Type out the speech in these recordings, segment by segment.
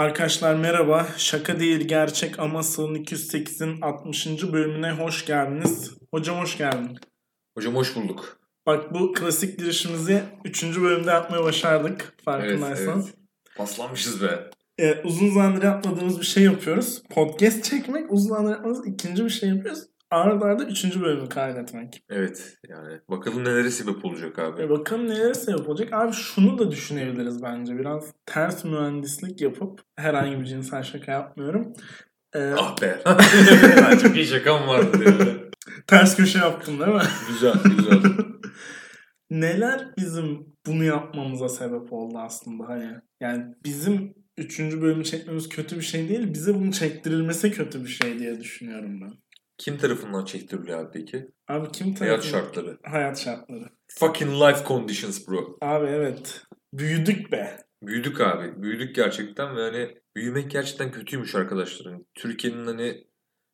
Arkadaşlar merhaba. Şaka değil gerçek ama Sığın 208'in 60. bölümüne hoş geldiniz. Hocam hoş geldin. Hocam hoş bulduk. Bak bu klasik girişimizi 3. bölümde yapmaya başardık farkındaysan. Evet, evet. Paslanmışız be. Ee, uzun zamandır yapmadığımız bir şey yapıyoruz. Podcast çekmek uzun zamandır yapmadığımız ikinci bir şey yapıyoruz. Arda arda 3. bölümü kaydetmek. Evet yani bakalım nelere sebep olacak abi. E bakalım nelere sebep olacak. Abi şunu da düşünebiliriz bence. Biraz ters mühendislik yapıp herhangi bir cinsel şaka yapmıyorum. Ee, Ah be. Çok iyi şakam vardı. Yani. ters köşe yaptım değil mi? güzel güzel. Neler bizim bunu yapmamıza sebep oldu aslında hani. Yani bizim üçüncü bölümü çekmemiz kötü bir şey değil. Bize bunu çektirilmesi kötü bir şey diye düşünüyorum ben. Kim tarafından çektiriliyor abi peki? Abi kim Hayat tarafından- şartları. Hayat şartları. Fucking life conditions bro. Abi evet. Büyüdük be. Büyüdük abi. Büyüdük gerçekten ve hani büyümek gerçekten kötüymüş arkadaşların. Türkiye'nin hani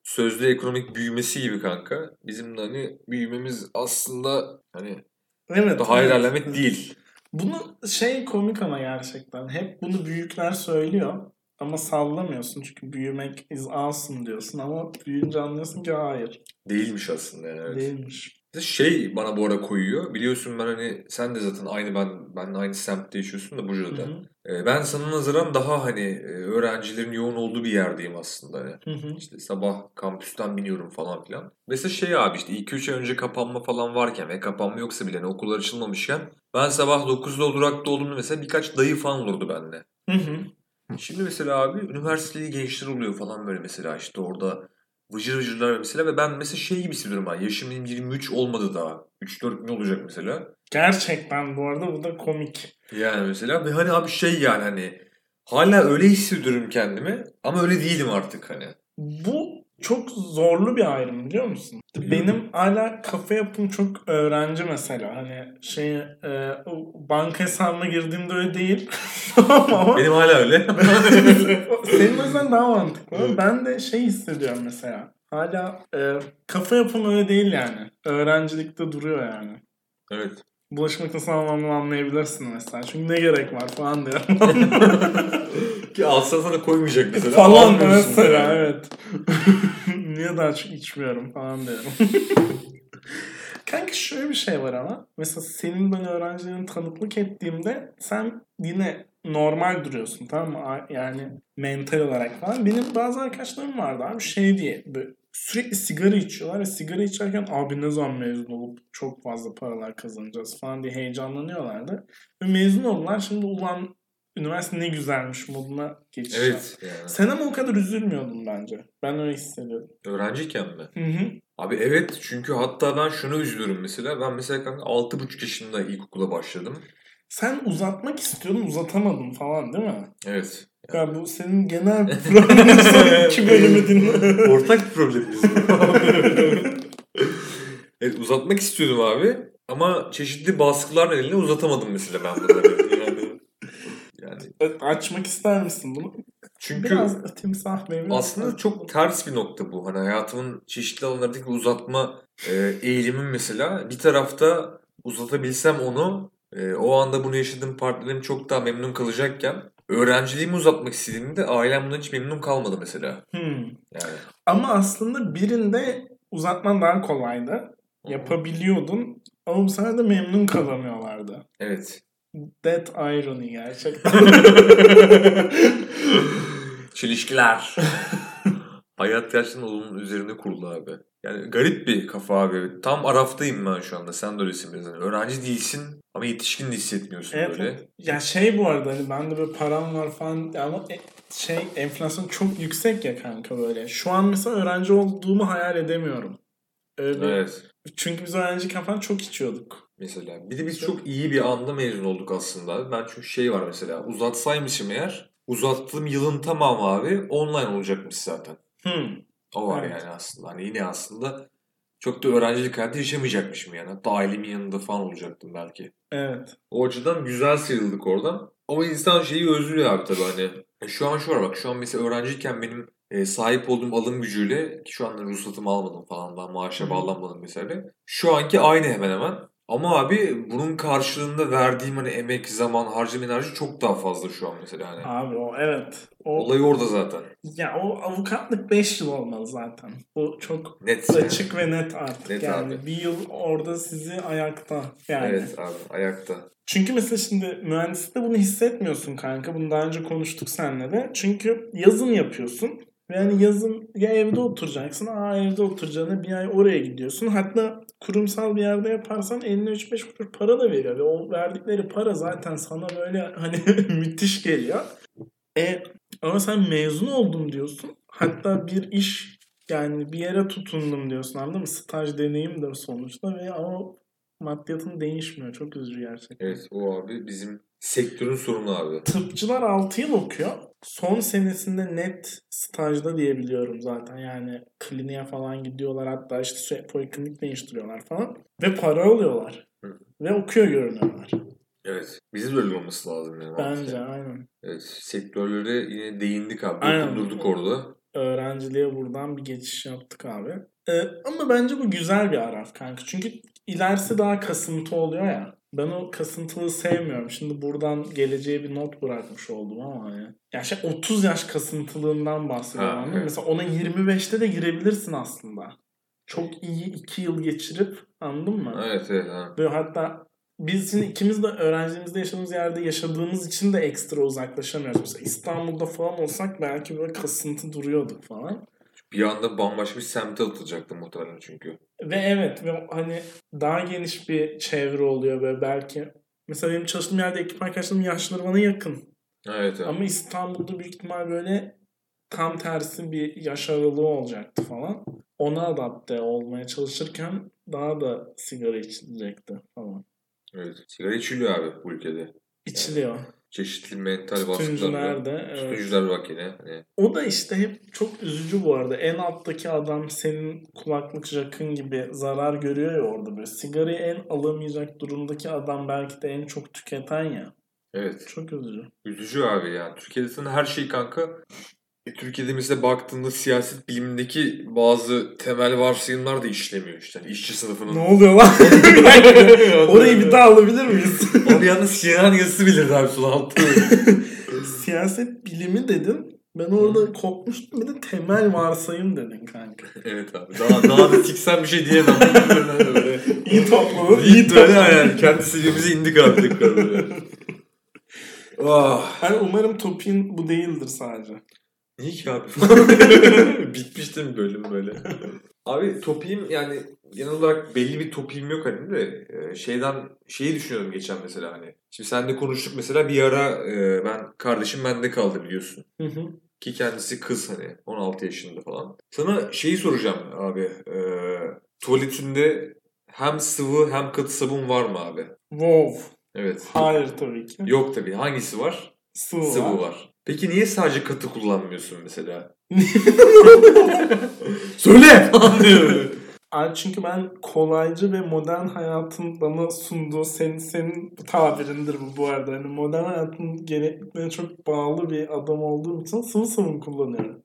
sözlü ekonomik büyümesi gibi kanka. Bizim de hani büyümemiz aslında hani Evet. daha evet. ilerlemek değil. Bunu şey komik ama gerçekten. Hep bunu büyükler söylüyor. Ama sallamıyorsun çünkü büyümek is awesome diyorsun ama büyüyünce anlıyorsun ki hayır. Değilmiş aslında yani. Evet. Değilmiş. Şey bana bu ara koyuyor. Biliyorsun ben hani sen de zaten aynı ben ben aynı semtte yaşıyorsun da Buca'da. hı. Ee, ben sana nazaran daha hani e, öğrencilerin yoğun olduğu bir yerdeyim aslında. Hani. Hı hı. İşte sabah kampüsten biniyorum falan filan. Mesela şey abi işte 2-3 ay önce kapanma falan varken ve kapanma yoksa bile hani okullar açılmamışken ben sabah 9'da o durakta olduğumda mesela birkaç dayı falan olurdu bende. Hı hı. Şimdi mesela abi üniversiteli gençler oluyor falan böyle mesela işte orada vıcır vıcırlar mesela ve ben mesela şey gibi hissediyorum ben yaşım benim 23 olmadı daha. 3-4 gün olacak mesela. Gerçekten bu arada bu da komik. Yani mesela ve hani abi şey yani hani hala öyle hissediyorum kendimi ama öyle değilim artık hani. Bu çok zorlu bir ayrım biliyor musun? Benim hala kafa yapım çok öğrenci mesela. Hani şey e, banka hesabıma girdiğimde öyle değil. Ama Benim hala öyle. senin o yüzden daha mantıklı. Ben de şey hissediyorum mesela. Hala e, kafa yapım öyle değil yani. Öğrencilikte duruyor yani. evet. Bulaşık makinesi almamdan anlayabilirsin mesela. Çünkü ne gerek var falan diyor. Ki alsan sana koymayacak mesela. falan Almıyorsun mesela yani. evet. Niye daha çok içmiyorum falan diyorum. Kanka şöyle bir şey var ama. Mesela senin ben öğrencilerin tanıklık ettiğimde sen yine normal duruyorsun tamam mı? Yani mental olarak falan. Benim bazı arkadaşlarım vardı abi şey diye böyle sürekli sigara içiyorlar ve sigara içerken abi ne zaman mezun olup çok fazla paralar kazanacağız falan diye heyecanlanıyorlardı. Ve mezun oldular şimdi ulan üniversite ne güzelmiş moduna geçiş Evet. Yani. sen ama o kadar üzülmüyordun bence. Ben öyle hissediyordum. Öğrenciyken mi? Hı hı. Abi evet çünkü hatta ben şunu üzülüyorum mesela. Ben mesela kanka 6,5 yaşında ilkokula başladım. Sen uzatmak istiyordun uzatamadın falan değil mi? Evet. Ya bu senin genel problemin son iki bölümü dinle. Ortak problemimiz evet uzatmak istiyordum abi. Ama çeşitli baskılar nedeniyle uzatamadım mesela ben bunları. Yani, Açmak ister misin bunu? çünkü Biraz timsah meyve. aslında çok ters bir nokta bu. Hani hayatımın çeşitli alanlardaki uzatma e, eğilimim mesela. Bir tarafta uzatabilsem onu e, o anda bunu yaşadığım partnerim çok daha memnun kalacakken öğrenciliğimi uzatmak istediğimde ailem bundan hiç memnun kalmadı mesela. Hmm. Yani Ama aslında birinde uzatman daha kolaydı. Yapabiliyordun. Ama bu sefer de memnun kalamıyorlardı. Evet. That irony gerçekten. Çelişkiler. Hayat gerçekten onun üzerine kurulu abi. Yani garip bir kafa abi. Tam araftayım ben şu anda. Sen de öylesin biraz. Yani öğrenci değilsin ama yetişkin de hissetmiyorsun Evet, böyle. Ya şey bu arada hani bende böyle param var falan ama e- şey enflasyon çok yüksek ya kanka böyle. Şu an mesela öğrenci olduğumu hayal edemiyorum. Öyle Evet. Çünkü biz öğrenciyken falan çok içiyorduk. Mesela. Bir de biz çok iyi bir anda mezun olduk aslında. Ben çünkü şey var mesela. Uzatsaymışım eğer uzattığım yılın tamamı abi online olacakmış zaten. Hmm. O var Evet. yani aslında. Hani yine aslında çok da öğrencilik hayatı yaşamayacakmışım yani. Hatta ailemin yanında falan olacaktım belki. Evet. O açıdan güzel sıyrıldık oradan. Ama insan şeyi özlüyor abi tabii hani. E, Şu an şu var bak şu an mesela öğrenciyken benim e, sahip olduğum alım gücüyle ki şu anda ruhsatımı almadım falan daha maaşa bağlanmadım mesela. Şu anki aynı hemen hemen. Ama abi bunun karşılığında verdiğim hani emek, zaman, harcam enerji çok daha fazla şu an mesela hani. Abi o evet. O, Olay orada zaten. ya o avukatlık 5 yıl olmalı zaten. Bu çok Net. yani. açık ve net artık. Net yani abi. bir yıl orada sizi ayakta. Yani. Evet abi ayakta. Çünkü mesela şimdi mühendislikte bunu hissetmiyorsun kanka. Bunu daha önce konuştuk seninle de. Çünkü yazın yapıyorsun. Ve hani yazın ya evde oturacaksın. Aa evde oturacağına bir ay oraya gidiyorsun. Hatta kurumsal bir yerde yaparsan eline 3-5 kuruş para da veriyor. Ve o verdikleri para zaten sana böyle hani müthiş geliyor. E, ama sen mezun oldum diyorsun. Hatta bir iş yani bir yere tutundum diyorsun anladın mı? Staj deneyimdir sonuçta ve ama maddiyatın değişmiyor. Çok üzücü gerçekten. Evet o abi bizim sektörün sorunu abi. Tıpçılar 6 yıl okuyor. Son senesinde net stajda diyebiliyorum zaten. Yani kliniğe falan gidiyorlar. Hatta işte poliklinik değiştiriyorlar falan. Ve para alıyorlar. Hı. Ve okuyor görünüyorlar. Evet. Bizim de öyle olması lazım yani. Bence aynen. Evet. Sektörlere yine değindik abi. Aynen. Dokundurduk orada. Öğrenciliğe buradan bir geçiş yaptık abi. Ee, ama bence bu güzel bir araf kanka. Çünkü ilerisi daha kasıntı oluyor ya. Ben o kasıntılığı sevmiyorum. Şimdi buradan geleceğe bir not bırakmış oldum ama ya. Ya şey 30 yaş kasıntılığından bahsediyorum. Ha, evet. Mesela ona 25'te de girebilirsin aslında. Çok iyi 2 yıl geçirip anladın mı? Evet evet. Ha. Böyle hatta biz şimdi ikimiz de öğrenciliğimizde yaşadığımız yerde yaşadığımız için de ekstra uzaklaşamıyoruz. Mesela İstanbul'da falan olsak belki böyle kasıntı duruyorduk falan. Bir anda bambaşka bir semte atılacaktı muhtemelen çünkü. Ve evet ve hani daha geniş bir çevre oluyor ve belki mesela benim çalıştığım yerde ekip arkadaşlarım yaşları bana yakın. Evet evet. Ama İstanbul'da büyük ihtimal böyle tam tersi bir yaş aralığı olacaktı falan. Ona adapte olmaya çalışırken daha da sigara içilecekti falan. evet. Sigara içiliyor abi bu ülkede. İçiliyor. Çeşitli mental baskılar de. var. evet. Bak yine. Hani O da işte hep çok üzücü bu arada. En alttaki adam senin kulaklık jakın gibi zarar görüyor ya orada böyle. Sigarayı en alamayacak durumdaki adam belki de en çok tüketen ya. evet. Çok üzücü. Üzücü abi yani. Türkiye'de sana her şey kanka. E, Türkiye'de mesela baktığında siyaset bilimindeki bazı temel varsayımlar da işlemiyor işte. Yani işçi sınıfının. Ne oluyor lan? Orayı bir daha alabilir miyiz? O bir anda Sinan yazısı bilirdi abi altta. Siyaset bilimi dedin. Ben orada kopmuştum. Bir de temel varsayım dedin kanka. evet abi. Daha, daha da tiksen bir şey diyemem. Böyle. İyi topladın. İyi böyle yani. Kendi seviyemize indik abi tekrar böyle. Ah. Hani umarım topin bu değildir sadece. Niye ki abi? Bitmiş değil mi bölüm böyle? Abi topiğim yani genel olarak belli bir topiğim yok hani de e, şeyden şeyi düşünüyorum geçen mesela hani. Şimdi seninle konuştuk mesela bir ara e, ben kardeşim bende kaldı biliyorsun. Hı hı. Ki kendisi kız hani 16 yaşında falan. Sana şeyi soracağım abi. E, tuvaletinde hem sıvı hem katı sabun var mı abi? Wow. Evet. Hayır tabii ki. Yok tabii. Hangisi var? Sıvı, Sıvı var. var. Peki niye sadece katı kullanmıyorsun mesela? Söyle! Abi çünkü ben kolaycı ve modern hayatın bana sunduğu senin senin tabirindir bu bu arada. Hani modern hayatın gereklerine çok bağlı bir adam olduğum için sıvı sabun kullanıyorum.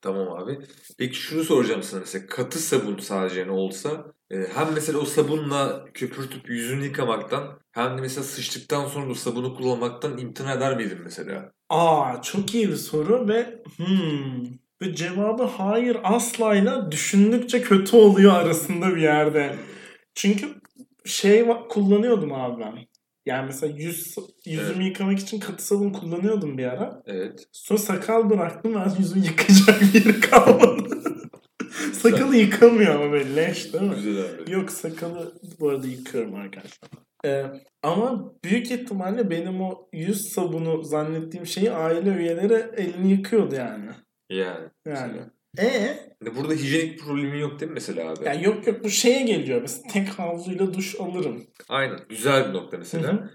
Tamam abi. Peki şunu soracağım sana mesela katı sabun sadece ne olsa hem mesela o sabunla köpürtüp yüzünü yıkamaktan hem de mesela sıçtıktan sonra da sabunu kullanmaktan imtina eder miydin mesela? Aa çok iyi bir soru ve hmm, ve cevabı hayır aslayla düşündükçe kötü oluyor arasında bir yerde. Çünkü şey kullanıyordum abi ben. Yani mesela yüz, yüzümü yıkamak için katı sabun kullanıyordum bir ara. Evet. Sonra sakal bıraktım ben yüzümü yıkayacak bir yeri kalmadı. Sakalı yıkamıyor ama böyle leş değil mi? Güzel abi. Yok sakalı bu arada yıkıyorum arkadaşlar. Ee, ama büyük ihtimalle benim o yüz sabunu zannettiğim şeyi aile üyeleri elini yıkıyordu yani. Yani. Yani. E burada hijyenik problemin yok değil mi mesela abi? yani yok yok bu şeye geliyor. Mesela tek havluyla duş alırım. Aynen. Güzel bir nokta mesela. Hı hı.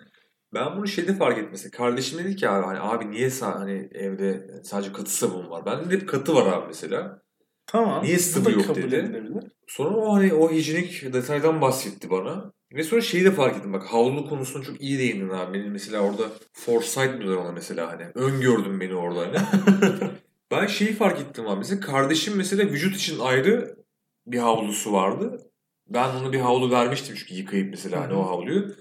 Ben bunu şeyde fark mesela. Kardeşim dedi ki abi hani abi niye sa- hani evde sadece katı sabun var? Bende de hep katı var abi mesela. Tamam. Niye sıvı yok kabul dedi. edilebilir. Sonra o hani o hijyenik detaydan bahsetti bana. Ve sonra şeyi de fark ettim bak havlu konusuna çok iyi değindin abi. Benim mesela orada foresight diyorlar ona mesela hani. Öngördün beni orada hani. ben şeyi fark ettim abi. Mesela kardeşim mesela vücut için ayrı bir havlusu vardı. ben ona bir havlu vermiştim çünkü yıkayıp mesela hani o havluyu.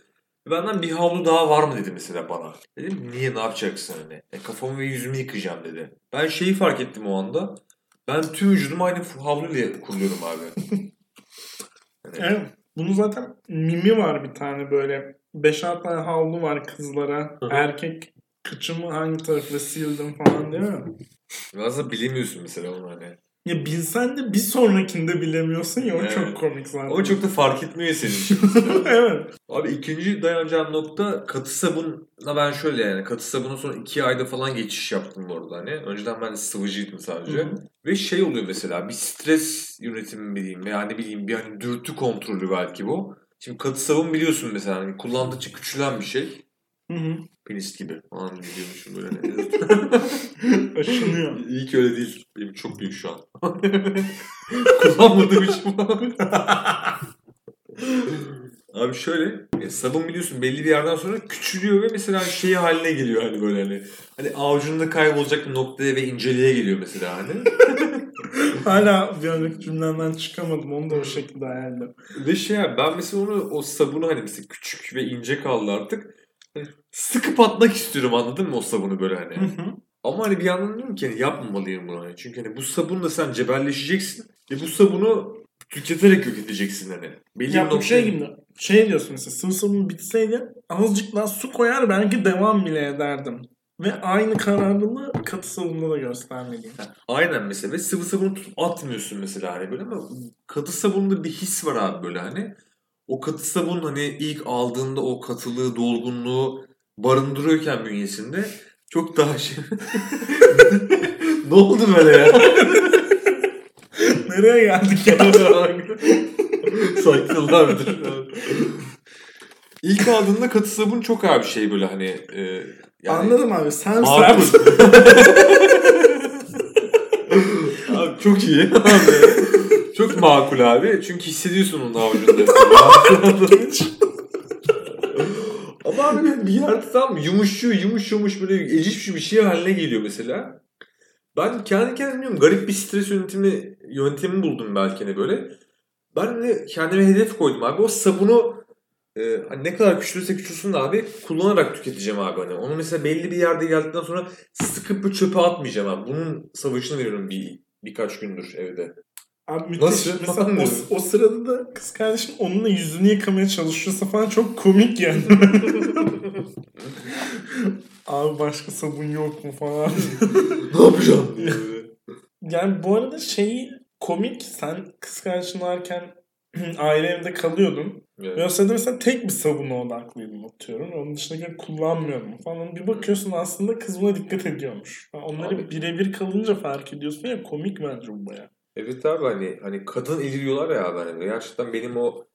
Benden bir havlu daha var mı dedi mesela bana. Dedim niye ne yapacaksın hani? E, kafamı ve yüzümü yıkayacağım dedi. Ben şeyi fark ettim o anda. Ben tüm vücudumu aynı havluyla kuruluyorum abi. Hani Evet. Bunu zaten mimi var bir tane böyle. 5-6 tane havlu var kızlara. Hı hı. Erkek kıçımı hangi tarafla sildim falan değil mi? Bazen bilemiyorsun mesela onu hani. Ya bilsen de bir sonrakinde bilemiyorsun ya o Evet. çok komik zaten. Ama çok da fark etmiyor senin evet. Abi ikinci dayanacağım nokta katı sabunla ben şöyle yani katı sabuna sonra iki ayda falan geçiş yaptım bu arada hani. Önceden ben sıvıcıydım sadece. Hı hı. Ve şey oluyor mesela bir stres yönetimi mi diyeyim veya ne bileyim bir hani dürtü kontrolü belki bu. Şimdi katı sabun biliyorsun mesela hani kullandıkça küçülen bir şey. Hı hı. Penis gibi falan diyormuşum böyle. Aşınıyor. İyi ki öyle değil. Benim çok büyük şu an. Kullanmadığım için. Abi şöyle e, sabun biliyorsun belli bir yerden sonra küçülüyor ve mesela şey haline geliyor hani böyle hani hani avucunda kaybolacak bir noktaya ve inceliğe geliyor mesela hani. Hala bir önceki cümlemden çıkamadım. Onu da o şekilde ediyorum. Ve şey abi ben mesela onu o sabunu hani mesela küçük ve ince kaldı artık. Hani sıkıp atmak istiyorum anladın mı o sabunu böyle hani. Hı hı. Ama hani bir yandan diyorum ki hani yapmamalıyım bunu hani. Çünkü hani bu sabunla sen cebelleşeceksin ve bu sabunu tüketerek yok edeceksin hani. Belli Ya bir şey gibi. Şey diyorsun mesela sıvı sabun bitseydi azıcık daha su koyar belki devam bile ederdim. Ve aynı kararlılığı katı sabunda da göstermeliyim. Aynen mesela ve sıvı sabunu tutup atmıyorsun mesela hani böyle ama katı sabununda bir his var abi böyle hani. O katı sabun hani ilk aldığında o katılığı, dolgunluğu barındırıyorken bünyesinde çok daha şey... ne oldu böyle ya? Nereye geldik ya? Dur. İlk aldığında katı sabun çok abi şey böyle hani... E, yani Anladım abi. Sen sen. abi çok iyi. Abi. Çok makul abi. Çünkü hissediyorsun onun avucunda. Ama abi bir yerde tam yumuşuyor, yumuş yumuş böyle eciş bir şey haline geliyor mesela. Ben kendi kendime diyorum garip bir stres yönetimi yöntemi buldum belki hani böyle. Ben de kendime hedef koydum abi. O sabunu e, hani ne kadar küçülürse küçülsün de abi kullanarak tüketeceğim abi hani. Onu mesela belli bir yerde geldikten sonra sıkıp bir çöpe atmayacağım abi. Bunun savaşını veriyorum bir birkaç gündür evde. Abi müthiş. Nasıl? Mesela o, o sırada da kız kardeşim onunla yüzünü yıkamaya çalışıyorsa falan çok komik yani. Abi başka sabun yok mu falan. ne yapacağım. Yani bu arada şeyi komik sen kız kardeşin varken aile evde kalıyordun. Evet. Ve o sırada mesela tek bir sabuna odaklıydın atıyorum. Onun dışında kullanmıyordum falan. Bir bakıyorsun aslında kız buna dikkat ediyormuş. Onları birebir kalınca fark ediyorsun ya komik bence bu baya. Evet abi hani hani kadın eli diyorlar ya abi hani gerçekten benim o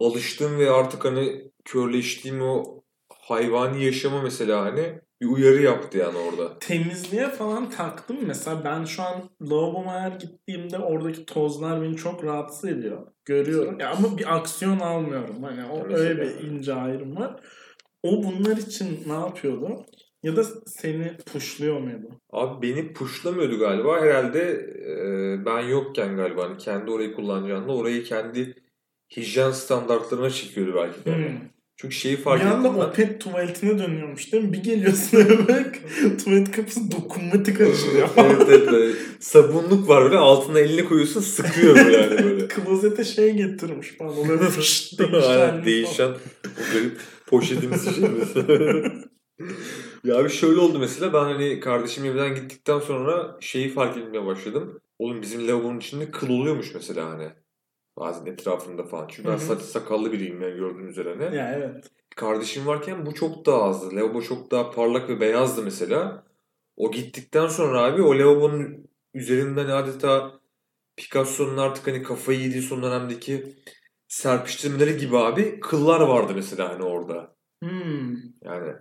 alıştığım ve artık hani körleştiğim o hayvani yaşama mesela hani bir uyarı yaptı yani orada. Temizliğe falan taktım mesela. Ben şu an lavaboma her gittiğimde oradaki tozlar beni çok rahatsız ediyor. Görüyorum. Ya ama bir aksiyon almıyorum. Hani o öyle bir ince ayrım var. O bunlar için ne yapıyordu? Ya da seni puşluyor muydu? Abi beni puşlamıyordu galiba herhalde e, ben yokken galiba hani kendi orayı kullanacağında orayı kendi hijyen standartlarına çekiyordu belki de. Hmm. Çünkü şeyi Bir fark anda ettim opet tuvaletine dönüyormuş değil mi? Bir geliyorsun eve bak tuvalet kapısı dokunmatik açılıyor. evet evet böyle sabunluk var böyle altına elini koyuyorsun sıkıyor yani böyle. Klozete şey getirmiş falan. Fışt değişen. Aynen değişen o garip poşetimiz şey. Ya abi şöyle oldu mesela ben hani kardeşim evden gittikten sonra şeyi fark etmeye başladım. Oğlum bizim lavabonun içinde kıl oluyormuş mesela hani. Bazen etrafında falan. Çünkü ben Hı hı. saç sakallı biriyim ya gördüğünüz üzere hani. Ya evet. Kardeşim varken bu çok daha azdı. Lavabo çok daha parlak ve beyazdı mesela. O gittikten sonra abi o lavabonun üzerinden adeta Picasso'nun artık hani kafayı yediği son dönemdeki serpiştirmeleri gibi abi kıllar vardı mesela hani orada. Hmm. Yani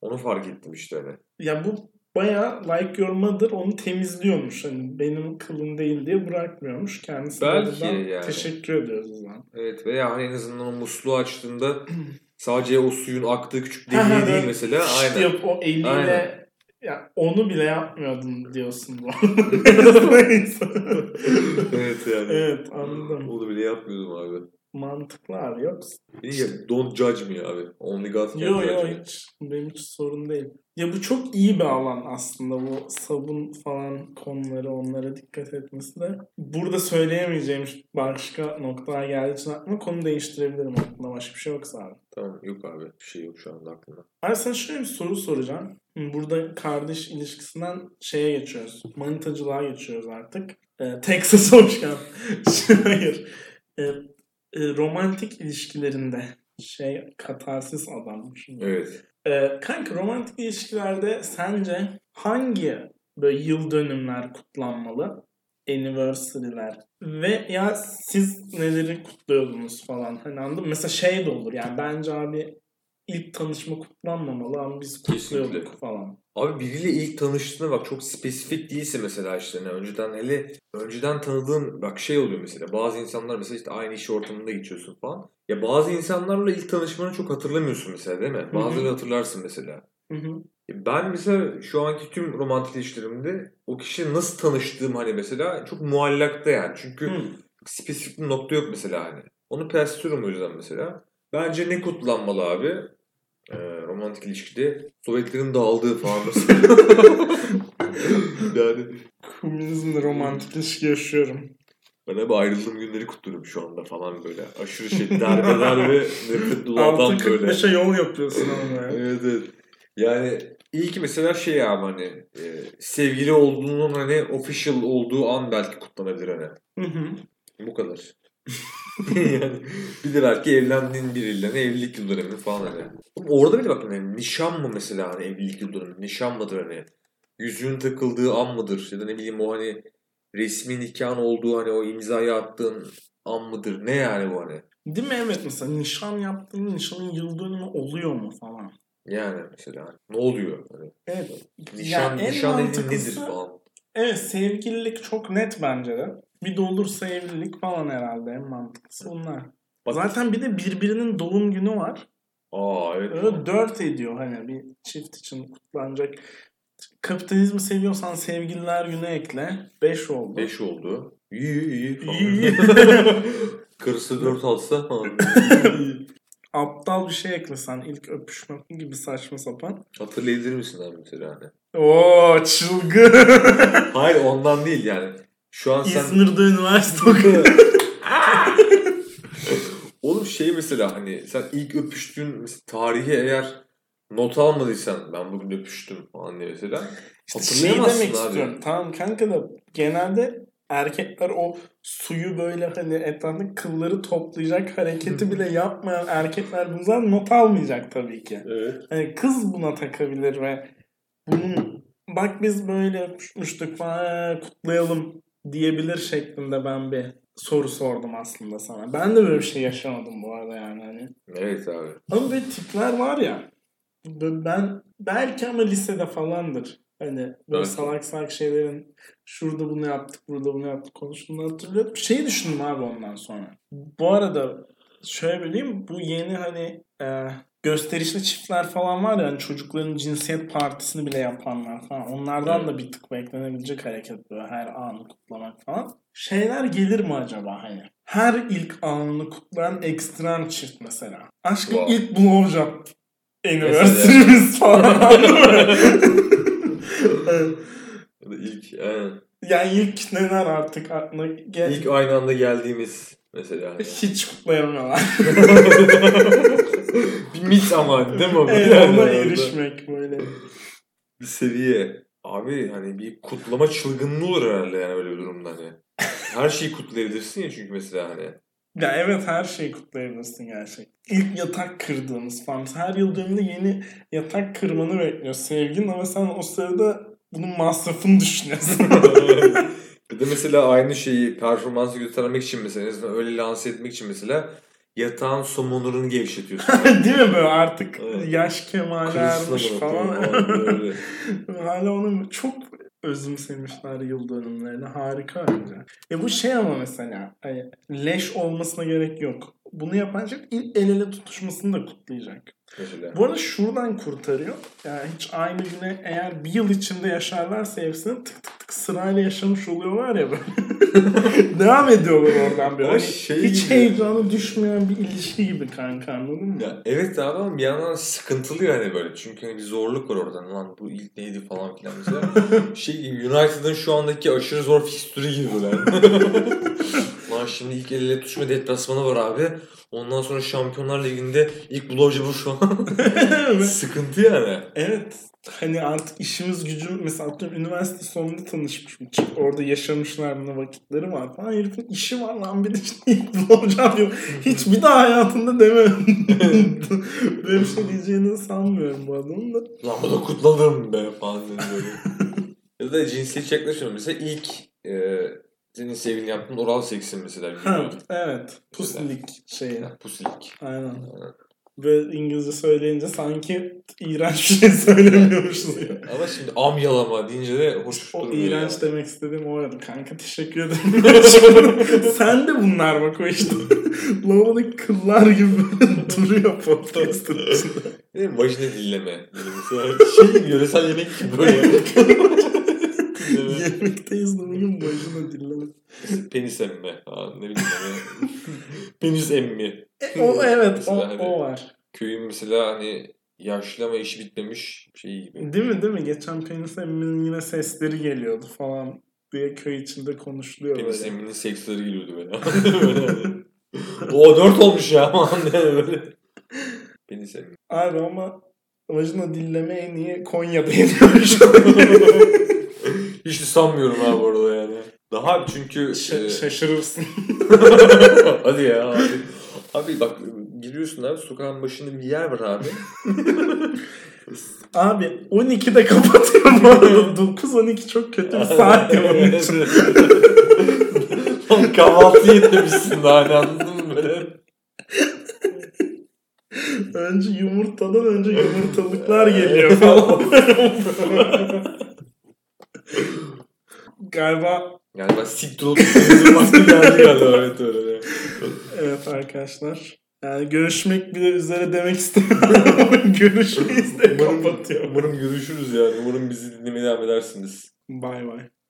onu fark ettim işte hani. Ya bu bayağı like your mother onu temizliyormuş. Hani benim kılım değil diye bırakmıyormuş. Kendisine Belki yani. teşekkür ediyoruz o zaman. Evet veya hani en azından o musluğu açtığında sadece o suyun aktığı küçük deliğe değil mesela. İşte Aynen. yap o eliyle Aynen. ya onu bile yapmıyordun diyorsun bu. Evet yani. evet anladım. Onu bile yapmıyordum abi. Mantıklı abi yok. Ya, don't judge me abi. Only God can Yok judge yok me. hiç. Benim hiç sorun değil. Ya bu çok iyi bir alan aslında bu sabun falan konuları onlara dikkat etmesi de. Burada söyleyemeyeceğim başka noktaya geldiği için aklıma konu değiştirebilirim aklımda başka bir şey yoksa abi. Tamam yok abi. Bir şey yok şu anda aklımda. Abi sana şöyle bir soru soracağım. Burada kardeş ilişkisinden şeye geçiyoruz. Manitacılığa geçiyoruz artık. Ee, Texas'a hoş geldin. Hayır. Ee, e, romantik ilişkilerinde şey katarsis adam. Şimdi. Evet. Ee, kanka romantik ilişkilerde sence hangi böyle yıl dönümler kutlanmalı? Anniversary'ler. Ve ya siz neleri kutluyordunuz falan. Hani anladın mı? Mesela şey de olur yani bence abi ilk tanışma kutlanmamalı ama biz kutluyorduk Kesinlikle. falan. Abi biriyle ilk tanıştığında bak çok spesifik değilse mesela işte hani önceden hele önceden tanıdığın bak şey oluyor mesela bazı insanlar mesela işte aynı iş ortamında geçiyorsun falan. Ya bazı insanlarla ilk tanışmanı çok hatırlamıyorsun mesela değil mi? Bazıları hatırlarsın mesela. Hı hı. Ben mesela şu anki tüm romantik ilişkilerimde o kişiyle nasıl tanıştığım hani mesela çok muallakta yani. Çünkü Hı. spesifik bir nokta yok mesela hani. Onu persliyorum o yüzden mesela. Bence ne kutlanmalı abi? Ee, romantik ilişkide Sovyetlerin dağıldığı falan yani Komünizmle romantik ilişki yaşıyorum. ben hep ayrıldığım günleri kutluyorum şu anda falan böyle. Aşırı şey darbeler ve nefret dolu adam böyle. 6.45'e yol yapıyorsun ama ya. Evet evet. Yani ilk mesela şey abi hani e, sevgili olduğunun hani official olduğu an belki kutlanabilir hani. Hı hı. Bu kadar. yani bir de belki evlendiğin biriyle hani evlilik yıl dönemi falan hani. Orada bile bak hani nişan mı mesela hani evlilik yıl dönemi? Nişan mıdır hani? Yüzüğün takıldığı an mıdır? Ya da ne bileyim o hani resmi nikahın olduğu hani o imzayı attığın an mıdır? Ne yani bu hani? Değil mi? Evet mesela nişan yaptığın nişanın yıl dönümü oluyor mu falan. Yani mesela ne oluyor? Hani Evet. nişan, en nişan dediğin nedir falan? Evet sevgililik çok net bence de. Bir de olursa evlilik falan herhalde en mantıklısı bunlar. Bak- Zaten bir de birbirinin doğum günü var. Aa evet. Öyle dört ediyor hani bir çift için kutlanacak. Kapitalizmi seviyorsan sevgililer günü ekle. Beş oldu. 5 oldu. İyi iyi. İyi. Karısı 4 alsa. Aptal bir şey eklesen ilk öpüşme gibi saçma sapan. Hatırlayabilir misin abi mesela hani? Oo çılgın. Hayır ondan değil yani. Şu an sen... İzmir'de üniversite okuyor. Oğlum şey mesela hani sen ilk öpüştüğün tarihi eğer not almadıysan ben bugün öpüştüm falan diye mesela. İşte şey demek abi. istiyorum. Tamam kanka da genelde erkekler o suyu böyle hani etrafında kılları toplayacak hareketi bile yapmayan erkekler bundan not almayacak tabii ki. Evet. Hani kız buna takabilir ve bunun bak biz böyle öpüşmüştük falan "Ee, kutlayalım diyebilir şeklinde ben bir soru sordum aslında sana. Ben de böyle bir şey yaşamadım bu arada yani hani. Evet abi. Ama böyle tipler var ya. Ben belki ama lisede falandır. Hani böyle Evet. salak salak şeylerin şurada bunu yaptık, burada bunu yaptık konuştuğunu hatırlıyorum. Şeyi düşündüm abi ondan sonra. Bu arada şöyle bileyim bu yeni hani e, gösterişli çiftler falan var ya hani çocukların cinsiyet partisini bile yapanlar falan. Onlardan da bir tık beklenebilecek hareket böyle her anı kutlamak falan. Şeyler gelir mi acaba hani? Her ilk anını kutlayan ekstrem çift mesela. Aşkım Wow. ilk blowjob anniversary'miz falan? Evet. Ya da ilk, aynen. yani ilk neler artık aklına gel. ilk aynı anda geldiğimiz mesela. hani. hiç kutlayamıyorlar. bir mit ama değil mi? o? evet, Yani ona erişmek böyle. Bir seviye. Abi hani bir kutlama çılgınlığı olur herhalde yani böyle bir durumda hani. Her şeyi kutlayabilirsin ya çünkü mesela hani. Ya evet her şeyi kutlayabilirsin gerçekten. İlk yatak kırdığımız falan. Her yıl dönümünde yeni yatak kırmanı bekliyor sevgilin ama sen o sırada bunun masrafını düşünüyorsun. bir de mesela aynı şeyi performansı göstermek için mesela öyle lanse etmek için mesela yatağın somonurunu gevşetiyorsun. Değil mi böyle artık Evet. yaş kemale ermiş falan. Hala onu çok özümsemişler yıl dönümlerini. Harika bence. E bu şey ama mesela hani leş olmasına gerek yok. Bunu yapan şey ilk el ele tutuşmasını da kutlayacak. Mesela. Bu arada şuradan kurtarıyor. Yani hiç aynı güne eğer bir yıl içinde yaşarlarsa hepsini tık tık tık sırayla yaşamış oluyorlar ya böyle. Devam ediyorlar oradan bir. Ama Hani şey hiç gibi- heyecanı düşmeyen bir ilişki gibi kanka anladın mı? Ya evet abi ama bir yandan sıkıntılı yani böyle. Çünkü hani bir zorluk var oradan. Lan bu ilk neydi falan filan mesela. şey gibi United'ın şu andaki aşırı zor fikstürü gibi böyle. Lan şimdi ilk el ele tutuşma deplasmanı var abi. Ondan sonra Şampiyonlar Ligi'nde ilk blowjob'u şu an. Sıkıntı yani. Evet. Hani artık işimiz gücüm mesela atıyorum üniversite sonunda tanışmışım. Çık orada yaşamışlar ne vakitleri var falan. Herifin işi var lan bir de işte ilk bulacağım diyor. Hiç bir daha hayatında demem. Böyle bir şey diyeceğini sanmıyorum bu adamın da. Lan bunu kutladım be falan böyle. ya da cinsiyetçi yaklaşıyorum. Mesela ilk e, senin sevgilin yaptığın oral seksin mesela. Ha, evet. Pusilik şeyi. Ya, Pusilik. Aynen. Ve İngilizce söyleyince sanki iğrenç bir şey söylemiyormuşuz ya. Ama şimdi am yalama deyince de hoş O iğrenç yani. demek istediğim o arada. Kanka teşekkür ederim. Sen de bunlar bak o işte. Lavabodaki kıllar gibi duruyor podcast'ın içinde. Vajina mesela şey yöresel yemek gibi böyle. Dilleme. Yemekteyiz de bugün başına dinleme. Penis emme. Ha, ne bileyim. Penis emmi. E, o evet o, hani- o var. Köyün mesela hani yaşlı ama işi bitmemiş şey gibi. Değil mi değil mi? Geçen penis emminin yine sesleri geliyordu falan diye köy içinde konuşuluyor Penis böyle. emminin seksleri geliyordu böyle. böyle hani. O dört olmuş ya diye böyle. Penis emmi. Abi ama vajina dilleme en iyi Konya'da yeniyor. Hiç de sanmıyorum abi orada yani. Daha çünkü... Ş- e, şaşırırsın. hadi ya abi. Abi bak giriyorsun abi sokağın başında bir yer var abi. Abi 12'de kapatıyor bu arada. 9-12 çok kötü bir saat ya onun için. Lan kahvaltı yememişsin daha hani anladın mı böyle? Önce yumurtadan önce yumurtalıklar geliyor falan. Galiba Galiba siktir olup vakti geldi galiba evet öyle. evet arkadaşlar. Yani görüşmek bile üzere demek istemiyorum görüşmeyiz de Umarım, kapatıyor. umarım görüşürüz yani. Umarım bizi dinlemeye devam edersiniz. Bay bay.